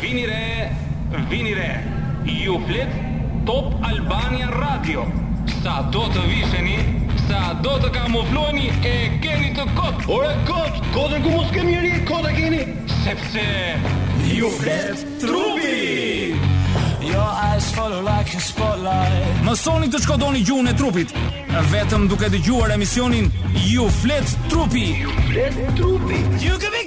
Vini re, vini re, ju flet Top Albania Radio. Sado të visheni, sado të kamufloheni e keni të kot. Ore kot, kotën ku mos kemi njeri, kot e keni, sepse ju flet trupi. Your eyes follow like a spotlight. Mësoni të shkodoni gjuhën e trupit vetëm duke dëgjuar emisionin Ju flet trupi. Ju flet trupi. You can be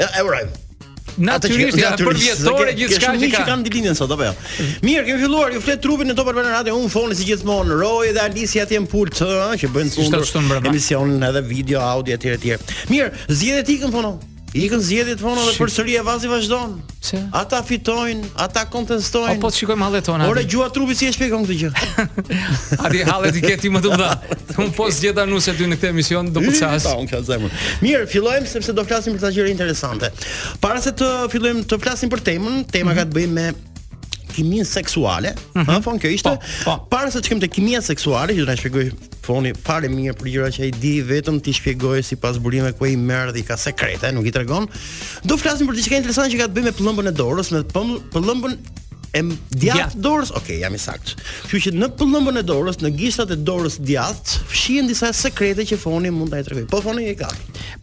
Ja, e urojmë. Natyrisht, ja, përvjetorë gjithçka që ka. Kanë ditëlindjen sot apo jo. Mirë, kemi filluar, ju flet trupi në Top Albania Radio, unë, Foni si gjithmonë, Roy dhe Alicia atje në pult, ëh, që bëjnë të mundur emisionin edhe video, audio etj etj. Mirë, zgjedhjet ikën Fono. Ikën zgjedhjet Fono dhe përsëri avazi vazhdon. Pse? Ata fitojnë, ata kontestojnë. Po po shikojmë hallet tona. Ore gjuha e trupit si e shpjegon këtë gjë. A di, hallet i ke ti më të mëdha. Unë po s'gjeta nuse ty në këtë emision do plas. Po unë kam zemër. Mirë, fillojmë sepse do flasim për ca gjëra interesante. Para se të fillojmë të flasim për temën, tema ka të bëjë me kiminë seksuale, mm -hmm. hë Fon kjo ishte. Po, po. Para se të shkojmë te kimia seksuale, që do na shpjegojë Foni fare mirë për gjëra që ai di vetëm t'i shpjegojë sipas burimeve ku ai merr dhe i ka sekrete, nuk i tregon. Do flasim për diçka interesante që ka të bëjë me pëllëmbën e dorës, me pëllëmbën e djathtë të dorës, ok, jam i saktë. Kështu që në pëllëmbën e dorës, në gishtat e dorës së djathtë, fshihen disa sekrete që Foni mund të na i tregojë. Po Foni e ka.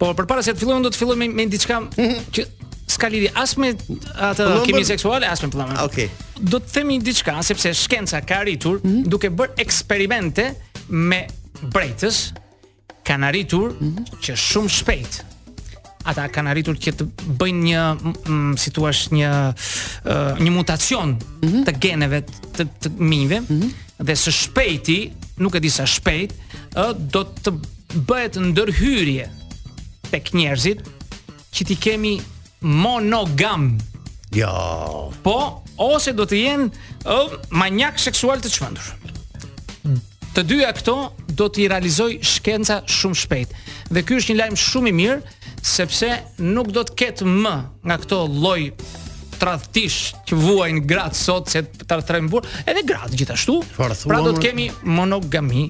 Po përpara se të fillojmë do të fillojmë me, me diçka mhm. që s'ka lidhje as me atë pëllëmbën... kimi seksuale, as me pëllëmbën. Ah, ok. Do të themi diçka sepse shkenca ka arritur mm -hmm. duke bërë eksperimente me brejtës kanë arritur mm -hmm. që shumë shpejt ata kanë arritur që të bëjnë një mm, si të thuash një uh, një mutacion mm -hmm. të geneve të, të minjve mm -hmm. dhe së shpejti nuk e di sa shpejt uh, do të bëhet ndërhyrje tek njerëzit që t'i kemi monogamë. Jo. Po, ose do të jenë uh, maniakë seksualë të çmendur. Të dyja këto do t'i realizojë shkenca shumë shpejt. Dhe ky është një lajm shumë i mirë, sepse nuk do të ketë më nga këto lloj tradhtish që vuajnë gratë sot se i tradhton burri, edhe gratë gjithashtu. Pra do të kemi monogami.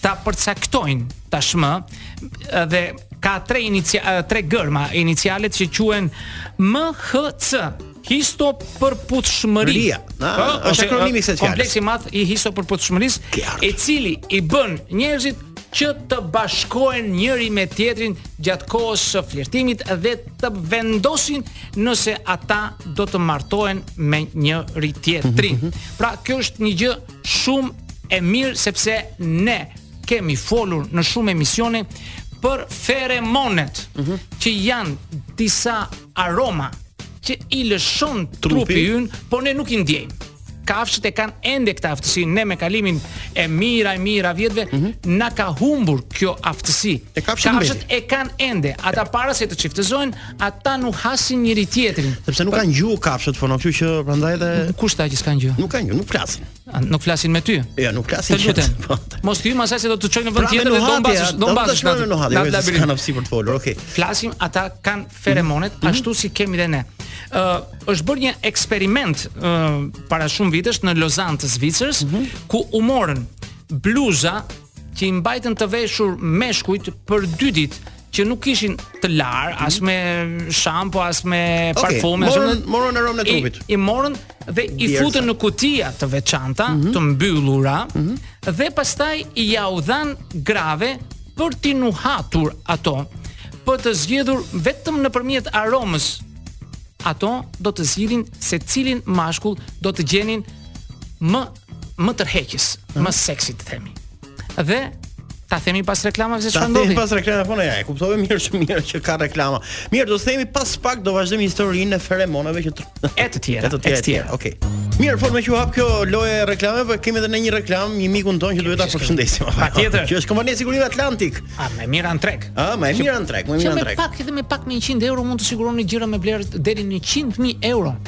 ta përcaktojnë tashmë dhe ka tre inicia, tre gërma iniciale që quhen MHC histopërputhshmëria. Po, është akronimi i kësaj fjale. Kompleksi i madh i histopërputhshmërisë, i cili i bën njerëzit që të bashkohen njëri me tjetrin gjatë kohës së flirtimit dhe të vendosin nëse ata do të martohen me njëri-tjetrin. Mhm, mhm, mhm. Pra, kjo është një gjë shumë e mirë sepse ne kemi folur në shumë emisione për feremonet mm -hmm. që janë disa aroma që i lëshon trupi, trupi ynë, por ne nuk i ndjejmë. Kafshët e kanë ende këtë aftësi, ne me kalimin e mijëra e mijëra vjetëve mm -hmm. na ka humbur kjo aftësi. Kafshët, kafshët e kanë ende, ata para se të çiftëzohen, ata nuhasin njëri tjetrin. Sepse nuk kanë gjuhë kafshët, po në kështu që prandaj edhe kush tha që s'kanë gjuhë? Nuk kanë gjuhë, nuk flasin. A, nuk flasin me ty? Jo, nuk flasin. Të lutem. Po. Mos hyjmë asaj se do të çojnë në vend pra, tjetër dhe do mbasësh, do mbasësh. Do të shkojmë në labirint, kanë për të folur. Okej. Flasim, ata kanë mhm. feremonet mhm. ashtu si kemi dhe ne. Ë, është bërë një eksperiment para shumë vitesh në Lozanë të Zvicrës, mhm. ku u morën bluza që i mbajtën të veshur meshkujt për dy ditë që nuk ishin të larë, mm -hmm. as me shampo, as me okay, parfume, as me morën aromën e trupit. I, i morën dhe i Djersa. futën në kutia të veçanta, mm -hmm. të mbyllura mm -hmm. dhe pastaj iau dhanë grave për t'i nuhatur ato, për të zgjedhur vetëm nëpërmjet aromës. Ato do të zgjidhin se cilin mashkull do të gjenin më më tërheqës, më seksi të themi. Dhe ta themi pas reklamave se çfarë ndodhi. Ta themi pas reklamave, po ne ja e kuptove mirë që mirë që ka reklama. Mirë, do të themi pas pak do vazhdojmë historinë e feromoneve që e të tjera, e të tjera. tjera. Okej. Okay. Mirë, por meqë hap kjo lojë reklame, po kemi edhe në një reklamë një mikun tonë që duhet ta përshëndesim. Patjetër. Që është kompania Sigurimi Atlantik. A, më e mira në treg. A, më e mira në treg, më e mira në treg. Që me pak, edhe me pak me 100 euro mund të siguroni gjëra me vlerë deri në 100.000 euro.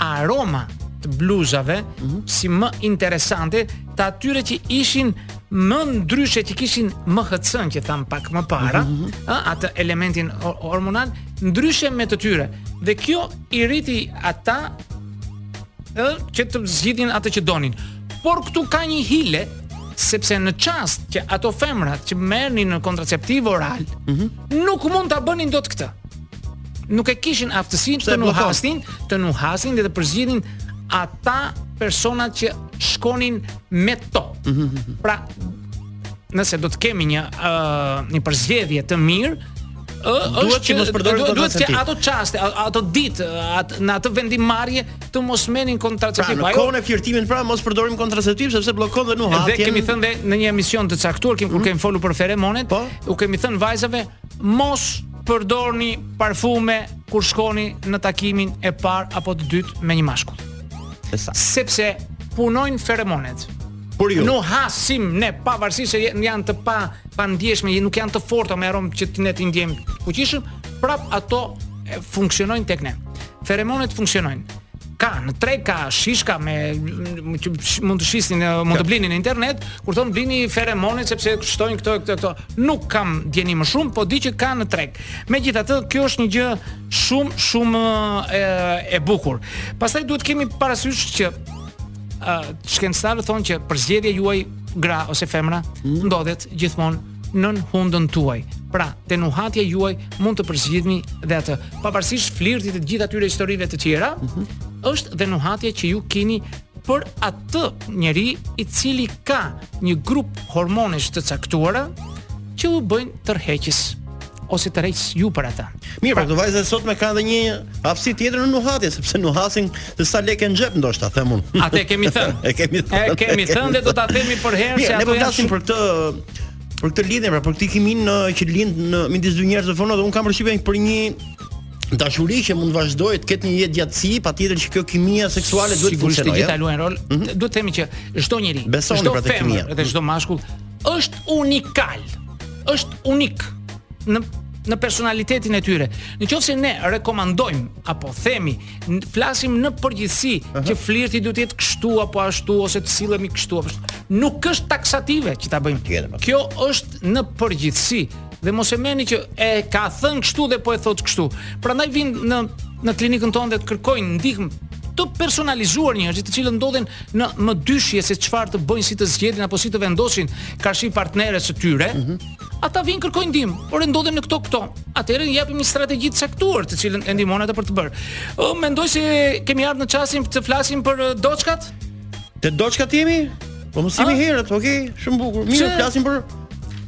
aroma të bluzave mm -hmm. si më interesante të atyre që ishin më ndryshe që kishin MHC-në që thamë pak më para, mm -hmm. a, atë elementin hormonal, ndryshe me të tyre. Dhe kjo i nxiti ata ë që të zgjidhin atë që donin. Por këtu ka një hile sepse në çast që ato femrat që merrnin kontraceptiv oral, mm -hmm. nuk mund ta bënin dot këtë. nuk e kishin aftësinë të nuhasin, të nuhasin dhe të përzgjidhin ata personat që shkonin me to. Mhm. Pra, nëse do të kemi një uh, një përzgjedhje të mirë, duhet që mos përdorim kontraceptiv. Duhet që ato çaste, ato ditë, atë në atë vendimmarrje të mos merrin kontraceptiv. Pra, në kohën e flirtimit pra mos përdorim kontraceptiv sepse bllokon dhe nuhatjen. Dhe kemi thënë dhe në një emision të caktuar, kemi kur mhm. kemi folur për feremonet, po? u kemi thënë vajzave mos përdorni parfume kur shkoni në takimin e parë apo të dytë me një mashkull. Sepse punojnë feromonet. Po, jo. Nuhasim ne pavarësisht se janë të pa pandjeshme, nuk janë të forta me aromë që ne t'i ndjejmë fuqishëm, prap ato funksionojnë tek ne. Feromonet funksionojnë. ka në treg ka shishka me që mund të shisni mund të blini në internet ku thonë blini feromonet sepse shtojnë këto këto këto nuk kam dijeni më shumë po di që ka në treg megjithatë kjo është një gjë shumë shumë e, e bukur pastaj duhet kemi parasysh që uh, shkencëtarët thonë që përzgjedhja juaj gra ose femra mm. ndodhet gjithmonë nën hundën tuaj. Pra, te nuhatja juaj mund të përzgjidhni dhe atë. Pavarësisht flirtit e të gjithë atyre historive të tjera, mm -hmm. është dhe nuhatja që ju kini për atë njeri i cili ka një grup hormonesh të caktuara që u bëjnë tërheqës. ose tërheq ju për ata. Mirë, pra, këto vajzat e sotme kanë edhe një aftësi tjetër në nuhatje, sepse nuhasin dhe sa lekë në xhep ndoshta them unë. Atë e kemi thënë. e kemi thënë. E kemi thënë dhe do ta themi përherë se ato po janë shumë për këtë për këtë lidhje, pra për këtë kiminë që lind në midis dy njerëzve fono dhe unë kam përshtypjen për një dashuri që mund të vazhdojë të ketë një jetëgjatësi, patjetër që kjo kimia seksuale duhet të funksionojë. Sigurisht që luajnë rol. Mm -hmm. Duhet të themi që çdo njeri, çdo pra femër dhe çdo mashkull është unikal. është unik në në personalitetin e tyre. Në qoftë se ne rekomandojmë apo themi, flasim në përgjithësi uh -huh. që flirti duhet të jetë kështu apo ashtu ose të sillemi kështu apo ashtu. Nuk është taksative që ta bëjmë këtë. Po. Kjo është në përgjithësi dhe mos e merrni që e ka thënë kështu dhe po e thotë kështu. Prandaj vijnë në klinikën tonë dhe të kërkojnë ndihmë të personalizuar njerëzit të cilët ndodhen në mëdyshje se çfarë të bëjnë, si të zgjedhin apo si të vendosin karshi partneres së tyre, mm -hmm. ata vijnë kërkojnë ndihmë, po ndodhen në këto këto. Atëherë i japim një strategji të caktuar, të cilën e ndihmon ata për të bërë. Ë mendoj se kemi ardhur në çastin të flasim për doçkat. Te doçkat jemi? Po mos jemi herët, okay? Shumë bukur. Mirë, flasim për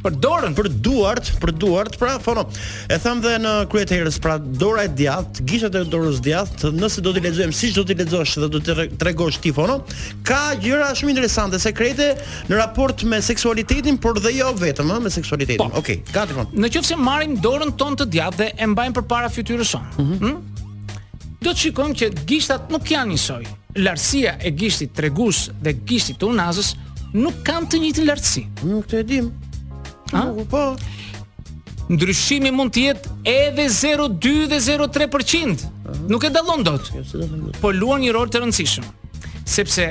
Për dorën, për duart, për duart, pra fono. E thamë dhe në krye të herës, pra dora e djathtë, gishtat e dorës së djathtë, nëse do t'i lexojmë siç do t'i lexosh dhe do t'i tregosh ti fono, ka gjëra shumë interesante, sekrete në raport me seksualitetin, por dhe jo vetëm, ëh, me seksualitetin. Po. Okej, okay, gati fono. Në qoftë se marrim dorën tonë të djathtë dhe e mbajmë përpara fytyrës sonë, mm -hmm. hm? do të shikojmë që gishtat nuk janë njësoj. Lartësia e gishtit tregus dhe gishtit të unazës nuk kanë të njëjtën lartësi. Nuk e dimë. A? Nuk, po. Ndryshimi mund të jetë edhe 0.2 dhe 0.3%. Nuk e dallon dot. Jo, po luan një rol të rëndësishëm. Sepse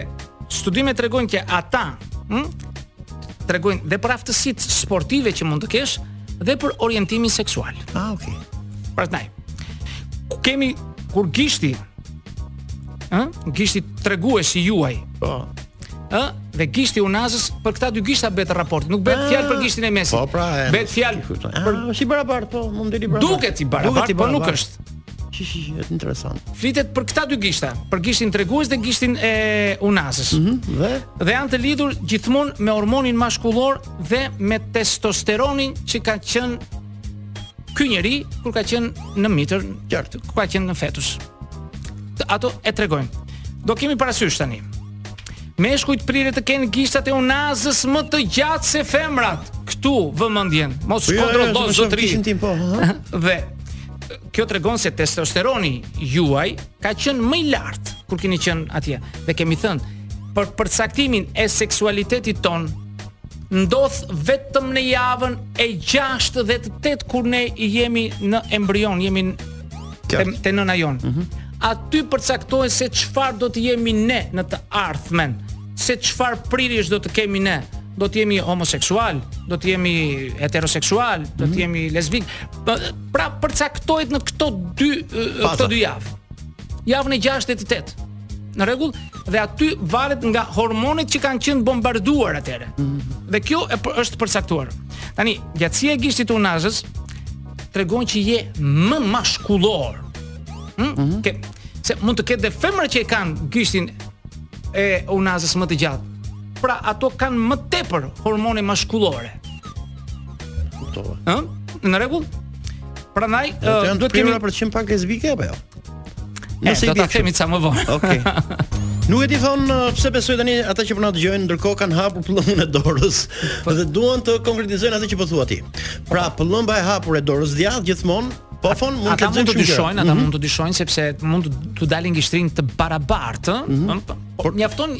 studimet tregojnë që ata, hm, tregojnë dhe për aftësitë sportive që mund të kesh dhe për orientimin seksual. Ah, okay. Prandaj, ku kemi kur gishti, ë, gishti treguesi juaj, po, ë dhe gishti unazës për këta dy gishta bëhet raport. Nuk bëhet ah, fjalë për gishtin e mesit. Po pra, bëhet fjalë për ah, është i barabart, po, mund të jetë i barabart. Duket i barabart, por nuk është. Shi shi, është interesant. Flitet për këta dy gishta, për gishtin tregues dhe gishtin e unazës. Mm -hmm, dhe dhe janë të lidhur gjithmonë me hormonin mashkullor dhe me testosteronin që ka qenë Ky njeri kur ka qenë në mitër, qartë, kur ka qenë në fetus. Ato e tregojnë. Do kemi parasysh tani. Meshkujt priren të kenë gishtat e unazës më të gjatë se femrat. Këtu vëmendjen. Mos jo, jo, kontrollo jo, zotëri. Po, dhe kjo tregon se testosteroni juaj ka qenë më i lartë kur keni qenë atje. Dhe kemi thënë për përcaktimin e seksualitetit tonë ndodh vetëm në javën e 6 dhe të 8 kur ne jemi në embrion, jemi te, te nëna jonë. Mm -hmm. Aty përcaktohet se çfarë do të jemi ne në të ardhmen, se çfarë prirjesh do të kemi ne. Do të jemi homoseksual, do të jemi heteroseksual, mm -hmm. do të mhm. jemi lesbik. Pra përcaktohet në këto dy Faza. këto dy javë. Javën e 6 dhe të 8. Në rregull, dhe aty varet nga hormonet që kanë qenë bombarduar atëhere. Mm. Dhe kjo e për, është përcaktuar. Tani, gjatësia e gishtit të unazës tregon që je më mashkullor. Hm? Mm -hmm. Se mund të ketë dhe femra që e kanë gishtin e unazës më të gjatë. Pra ato kanë më tepër hormone mashkullore. Kuptova. Ëh? Në rregull? Prandaj, do të kemi për qind pak lesbike apo jo? Nëse do ta themi ca më vonë. Okej. Nuk e di thon uh, pse besoj tani ata që po na dëgjojnë ndërkohë kanë hapur pëllëmbën e dorës po. dhe duan të konkretizojnë atë që po thua ti. Pra pëllëmba e hapur e dorës djathtë gjithmonë Po Foni mund të dyshojnë, ata mhm. mund të dyshojnë sepse mund t'u dalin gishtrin të barabartë, ëh, mhm. Por mjafton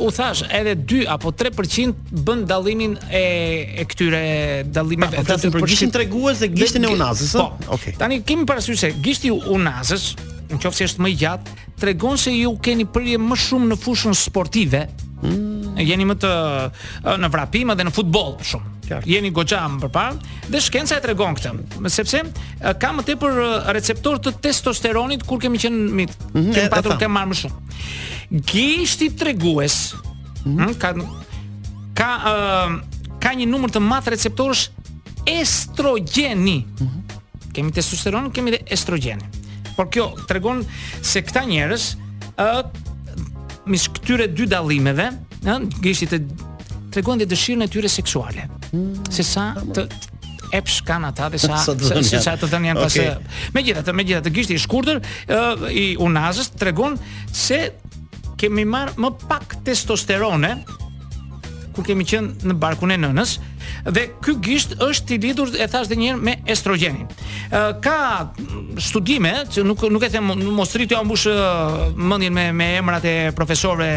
u thashë edhe 2 apo 3% bën dallimin e e këtyre dallimeve. Pra, po për gishtin tregues dhe gishtin e unazës, po. Okej. Tani kemi parasysh se gishti i unazës, në qoftë se është më i gjatë, tregon se ju keni prirje më shumë në fushën sportive. Mm. Jeni më të në vrapim dhe në futboll shumë. Jeni goxha më përpara dhe shkenca e tregon këtë, sepse ka më tepër receptorë të testosteronit kur kemi qenë mi mm -hmm, kemi patur të marrë më shumë. Gishti tregues mm -hmm. ka ka uh, ka një numër të madh receptorësh estrogjeni. Mm -hmm. Kemi testosteron, kemi dhe estrogen. Por kjo tregon se këta njerëz ë uh, midis këtyre dy dallimeve, ë, gishtit tregon dhe dëshirën e tyre seksuale. Mm -hmm. Se sa të Epsh kanë ata dhe sa sa sa të dhënë janë pas. Megjithatë, megjithatë gishti i shkurtër i unazës tregon se kemi marrë më pak testosterone kur kemi qenë në barkun e nënës dhe ky gisht është i lidhur e thashë edhe një herë me estrogjenin. Ka studime që nuk nuk e them mos rri t'ja mbush mendjen me me emrat e profesorëve.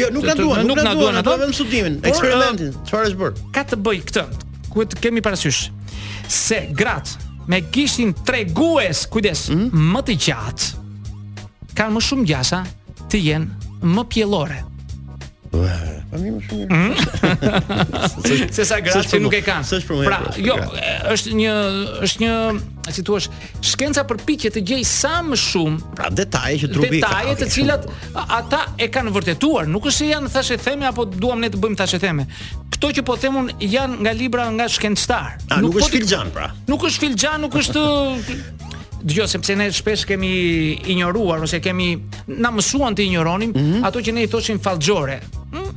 Jo, nuk na duhen, nuk na duhen ato vetëm studimin, eksperimentin, çfarë është bërë. Ka të bëjë këtë. Duhet të kemi parasysh se gratë me gishtin tregues, kujdes, mm -hmm. më të gjatë kanë më shumë gjasa të jenë më pjellore. Po më shumë. Mhm. Se sa gratë që nuk e kanë. Pra, jo, është një është një, si thua, Shkenca përpiqet të gjejë sa më shumë, pra detaje që trupi ka. Detaje të cilat ata e kanë vërtetuar, nuk është se janë thashetheme apo duam ne të bëjmë thashetheme. Kto që po themi unë janë nga libra nga shkencëtarë. Nuk, nuk është filxhan pra. Nuk është filxhan, nuk është dëgjo sepse ne shpesh kemi injoruar ose kemi na mësuan të injoronim mm -hmm. ato që ne i thoshim fallxhore. Hm?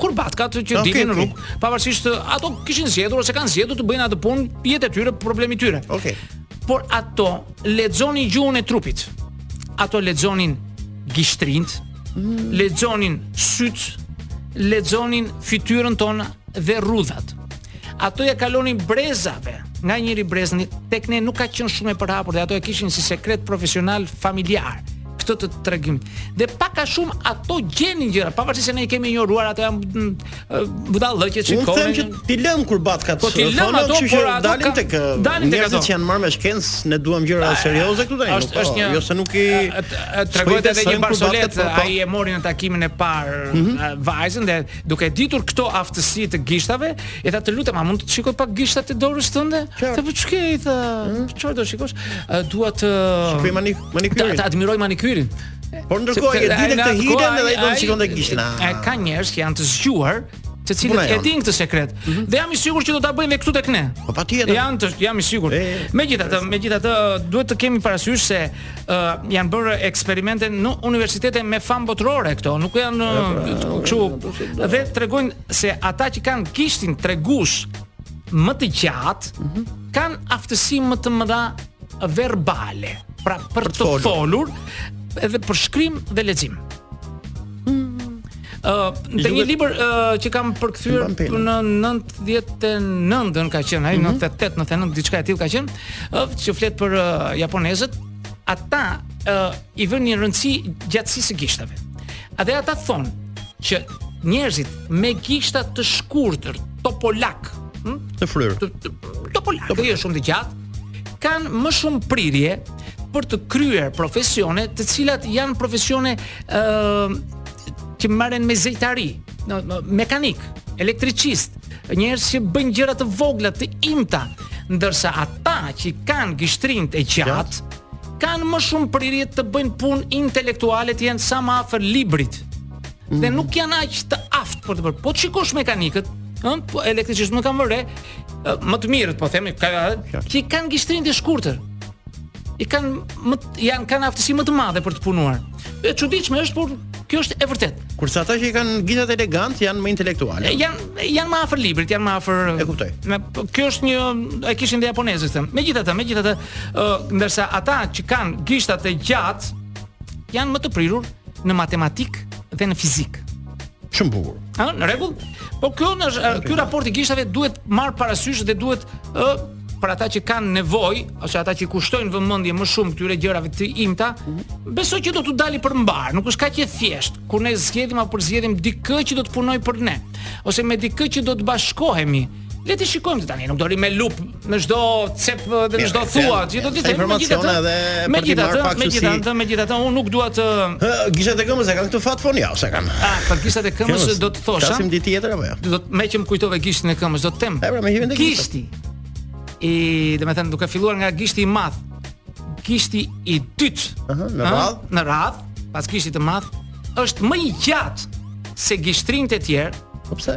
kurbatkat që okay, dilin në rrugë, okay. pavarësisht ato kishin zgjedhur ose kanë zgjedhur të bëjnë atë punë, jetë e tyre, problemi i tyre. Okej. Okay. Por ato lexonin gjuhën e trupit. Ato lexonin gishtrinjtë, mm. lexonin sytë, lexonin fytyrën tonë dhe rrudhat. Ato ja kalonin brezave, nga njëri brez tek ne nuk ka qenë shumë e përhapur dhe ato e kishin si sekret profesional familjar këtë tregim. Dhe pak a shumë ato gjenin gjëra, pavarësisht se ne i kemi injoruar ato janë mm, budallëqe që kanë. Unë them që t'i lëmë kurbatkat. Po t'i lëmë ato që por ato dalim tek dalim tek ata që janë marrë me shkencë, ne duam gjëra serioze këtu tani. Është është një jo se nuk i tregohet edhe një barsoletë, ai e mori në takimin e parë mhm. vajzën dhe Duke ditur këto aftësi të gishtave, i tha të lutem, a mund të shikoj pak gishtat e dorës tënde? Po ç'ke i tha, hmm? çfarë do shikosh? Dua të shikoj manik manikyrin. Ta admiroj manikyrin. Por ndërkohë e ditë të hidhen edhe ai do të shikonte gishtin. Ai ka njerëz që janë të zgjuar të cilët e dinë këtë sekret. Mm -hmm. Dhe jam i sigurt që do ta bëjnë edhe këtu tek ne. Po patjetër. Jam, jam i sigurt. Megjithatë, megjithatë duhet të kemi parasysh se uh, janë bërë eksperimente në universitete me famë botërore këto, nuk janë pra, uh, kështu dhe tregojnë se ata që kanë gishtin tregues më të gjatë mm -hmm. kanë aftësi më të mëdha verbale, pra për, për të folur, edhe për shkrim dhe lexim. Në një libër që kam përkthyer në 99-ën ka qenë, ai 98, 99 diçka e tillë ka qenë, që flet për japonezët, ata i vënë një rëndësi gjatësisë së gishtave. A dhe ata thonë që njerëzit me gishta të shkurtër, topolak, hm? të fryrë. Topolak jo shumë të gjatë, kanë më shumë prirje për të kryer profesione të cilat janë profesione ë uh, që merren me zejtari, në, në mekanik, elektricist, njerëz që bëjnë gjëra të vogla të imta, ndërsa ata që kanë gishtrinjt e gjatë kanë më shumë prirje të bëjnë punë intelektuale të jenë sa më afër librit. Mm. Dhe nuk janë aq të aftë për të bërë. Po të shikosh mekanikët, ëh, po elektricistët unë kam vënë re, më të mirët po themi ata që kanë gishtrinjtë të shkurtër i kanë më janë kanë aftësi më të madhe për të punuar. E çuditshme është por kjo është e vërtet. Kurse ata që i kanë gishtat elegant janë më intelektuale. Janë janë më afër librit, janë më afër. E kuptoj. Po kjo është një e kishin dhe japonezët them. Megjithatë, megjithatë, ë ndërsa ata që kanë gishtat e gjatë janë më të prirur në matematik dhe në fizik. Shumë bukur. Ha, në rregull. Po kjo në ky raport i gishtave duhet marr parasysh dhe duhet ë për ata që kanë nevojë ose ata që kushtojnë vëmendje më shumë këtyre gjërave të imta, besoj që do t'u dali për mbar, nuk është kaq e thjeshtë kur ne zgjedhim apo përzgjedhim dikë që do të punojë për ne ose me dikë që do të bashkohemi. Le të shikojmë tani, nuk do rri me lup në çdo cep dhe në çdo thua, gjithë ditën informacione dhe për të marrë pak susi. Megjithatë, megjithatë, unë nuk dua të Gishtat e këmbës e kanë këtu fat fon ja, ose kanë. Ah, për po gishtat e këmbës do të thosha. Kasim ditë tjetër apo jo? Do të, meqë ma kujtove gishtin e këmbës, do të them. Po, më hyrën te gishti. Gishti, domethënë, duke filluar nga gishti i madh, gishti i dytë. Ëh, në radh, në radh, pas gishtit të madh, është më i gjatë se gishtrinjtë e tjerë. Po pse?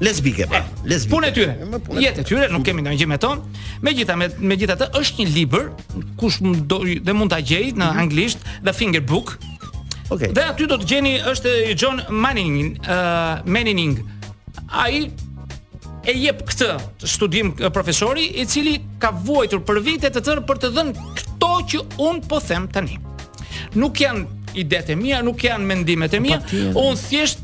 Lesbike pra, lesbike. Punë e tyre. Jetë e tyre, nuk kemi ndonjë gjë me to. Megjithatë, megjithatë është një libër kush do dhe mund ta gjej në mhm. anglisht The Finger Book. Okej. Dhe aty do të gjeni është John Manning, ë uh, Manning. Ai e jep këtë studim profesori i cili ka vuajtur për vite të tëra për të dhënë këto që un po them tani. Nuk janë idetë e mia, nuk janë mendimet e mia, un thjesht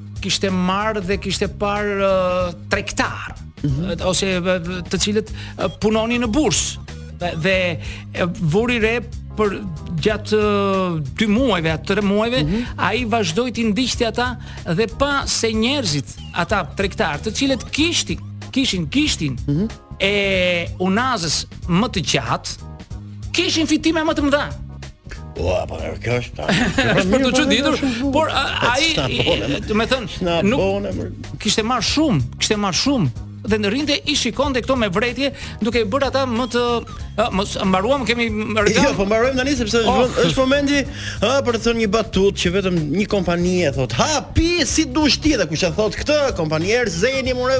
kishte marrë dhe kishte parë uh, tregtar mm -hmm. ose të cilët punonin në bursë dhe vuri re përgjatë dy muajve, atë tre muajve, mm -hmm. ai vazhdoi t'i ndiqte ata dhe pa se njerëzit ata tregtar të cilët gishti, kishin, gishtin mm -hmm. e unazës më të gjatë, kishin fitime më të mëdha. Po, po, kjo është. Është për të çuditur, por ai, do të thon, nuk kishte marr shumë, kishte marr shumë dhe rrinte i shikonte këto me vërejtje duke i bërë ata mos mbaruam kemi reklamë. Jo, po mbarojmë tani sepse është oh. është momenti ë për të thënë një batutë që vetëm një kompani e thot. Ha pi si do ti dhe kush e thot këtë kompani Erzeni more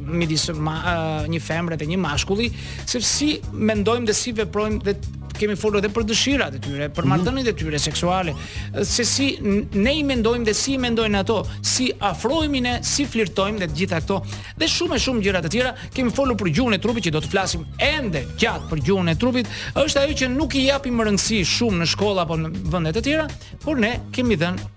midis ma, uh, një femre dhe një mashkulli, se si mendojmë dhe si veprojmë dhe kemi folur edhe për dëshirat e tyre, për mhm. marrëdhëniet e tyre seksuale, se si ne i mendojmë dhe si i mendojnë ato, si afrohemi ne, si flirtojmë dhe të gjitha këto dhe shumë e shumë gjëra të tjera, kemi folur për gjuhën e trupit që do të flasim ende gjatë për gjuhën e trupit, është ajo që nuk i japim rëndësi shumë në shkolla apo në vende të tjera, por ne kemi dhënë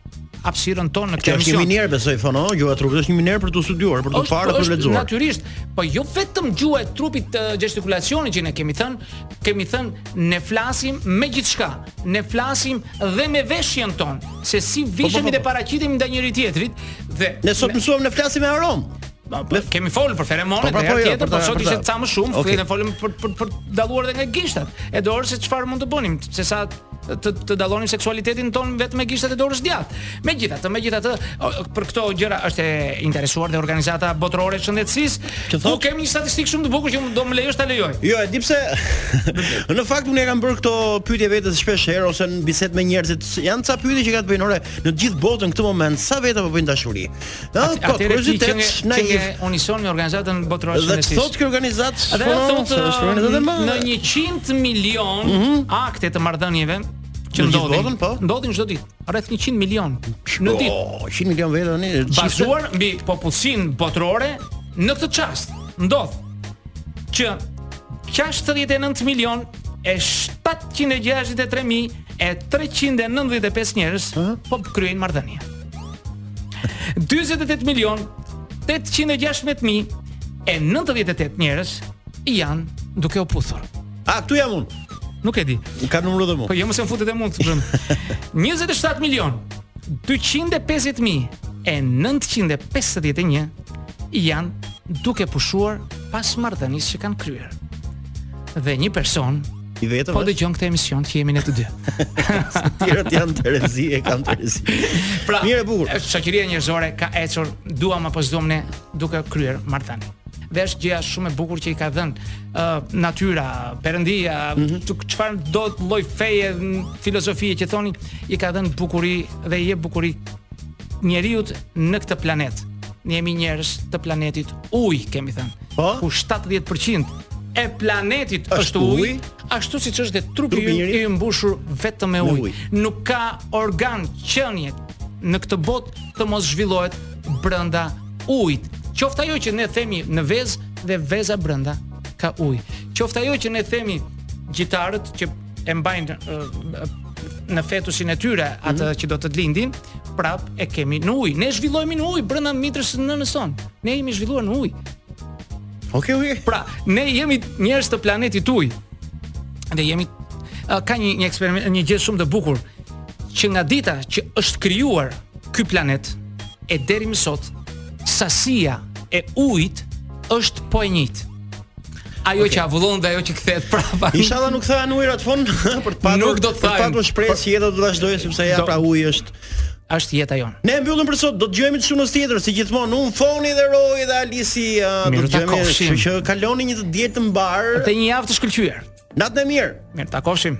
hapësirën tonë në këtë emision. Është një minierë besoj thonë, oh, gjuha e trupit është një minierë për të studiuar, për të parë, për të lexuar. Natyrisht, po jo vetëm gjuha e trupit të gestikulacionit që ne kemi thënë, kemi thënë ne flasim me gjithçka, ne flasim dhe me veshjen tonë, se si po, po, vishemi po, dhe paraqitemi ndaj njëri tjetrit dhe ne sot mësuam ne flasim me aromë. Po, po, kemi folur për feromonet po, po, po, tjetër, po sot ishte ca më shumë, okay. ne folëm për për për dalluar edhe nga gishtat e dorës se çfarë mund të bënim, se sa të të dallonim seksualitetin tonë vetëm me gishtat e dorës së djathtë. Megjithatë, megjithatë, për këto gjëra është e interesuar dhe organizata botërore e shëndetësisë. Ku kemi një statistikë shumë të bukur që do më lejosh ta lexoj. Jo, e di pse. në fakt unë i kam bërë këto pyetje vetes shpesh herë ose në bisedë me njerëzit. Janë ca pyetje që kanë të bëjnë ore në të gjithë botën këtë moment, sa veta po bëjnë dashuri. Ëh, po kuriozitet je në unison me organizatën botërore të shëndetësisë. Dhe thotë kjo organizatë, dhe thotë është vënë edhe më në 100 milion mm -hmm. akte të marrëdhënieve që ndodhin, po? Ndodhin çdo ditë, rreth 100 milion në ditë. Po, 100 milion vetë tani bazuar mbi popullsinë botërore në këtë çast. Ndodh që 69 milion e 763 mijë e 395 njerëz po kryejnë marrëdhënie. 48 milion 816 mijë e 98 njerëz janë duke u puthur. A këtu jam unë. Nuk e di. Ka numëru dhe mua. Po jo mos se më futet e mund të bëjmë. 27 milion 250 mijë e 951 janë duke pushuar pas marrëdhënies që kanë kryer. Dhe një person I vetëm. Po dëgjon këtë emision që jemi ne të dy. Të tjerët janë në terezi e kanë terezi. Pra, mirë e bukur. Është shoqëria njerëzore ka ecur duam apo s'duam ne duke kryer marrëdhënie. Dhe është gjëja shumë e bukur që i ka dhënë uh, natyra, perëndia, mhm. çfarë mm -hmm. çfar do të lloj feje, filozofie që thoni, i ka dhënë bukuri dhe i jep bukuri njeriut në këtë planet. Ne jemi njerëz të planetit ujë, kemi thënë. Po. Ku 70% e planetit është ujë, uj, ashtu siç është dhe trupi i mbushur vetëm me ujë. Uj. Nuk ka organ qenie në këtë botë të mos zhvillohet brenda ujit. Qoftë ajo që ne themi në vezë dhe veza brenda ka ujë. Qoftë ajo që ne themi gjitarët që e mbajnë në fetusin e tyre atë mm -hmm. që do të lindin, prap e kemi në ujë. Ne zhvillohemi në ujë brenda mitrës së nënës sonë. Ne jemi zhvilluar në ujë. Okej, okay, okej. Okay. Pra, ne jemi njerëz të planetit ujë. Dhe ka një një eksperiment, një gjë shumë të bukur që nga dita që është krijuar ky planet e deri më sot sasia e ujit është po e njëjtë. Ajo okay. që avullon dhe ajo që kthehet prapë. Inshallah nuk thahen ujërat Foni për të patur nuk do të thahen. Patur shpresë që jeta do të vazhdojë sepse ja pra uji është është jeta jonë. Ne e mbyllim për sot, do të dëgjohemi të xhumanë tjetër si gjithmonë, unë Foni dhe Roi dhe Alisi uh, do të jemi, kështu që kaloni një ditë të mbarë. Të një javë të shkëlqyer. Natën e mirë. Mirë u takofshim.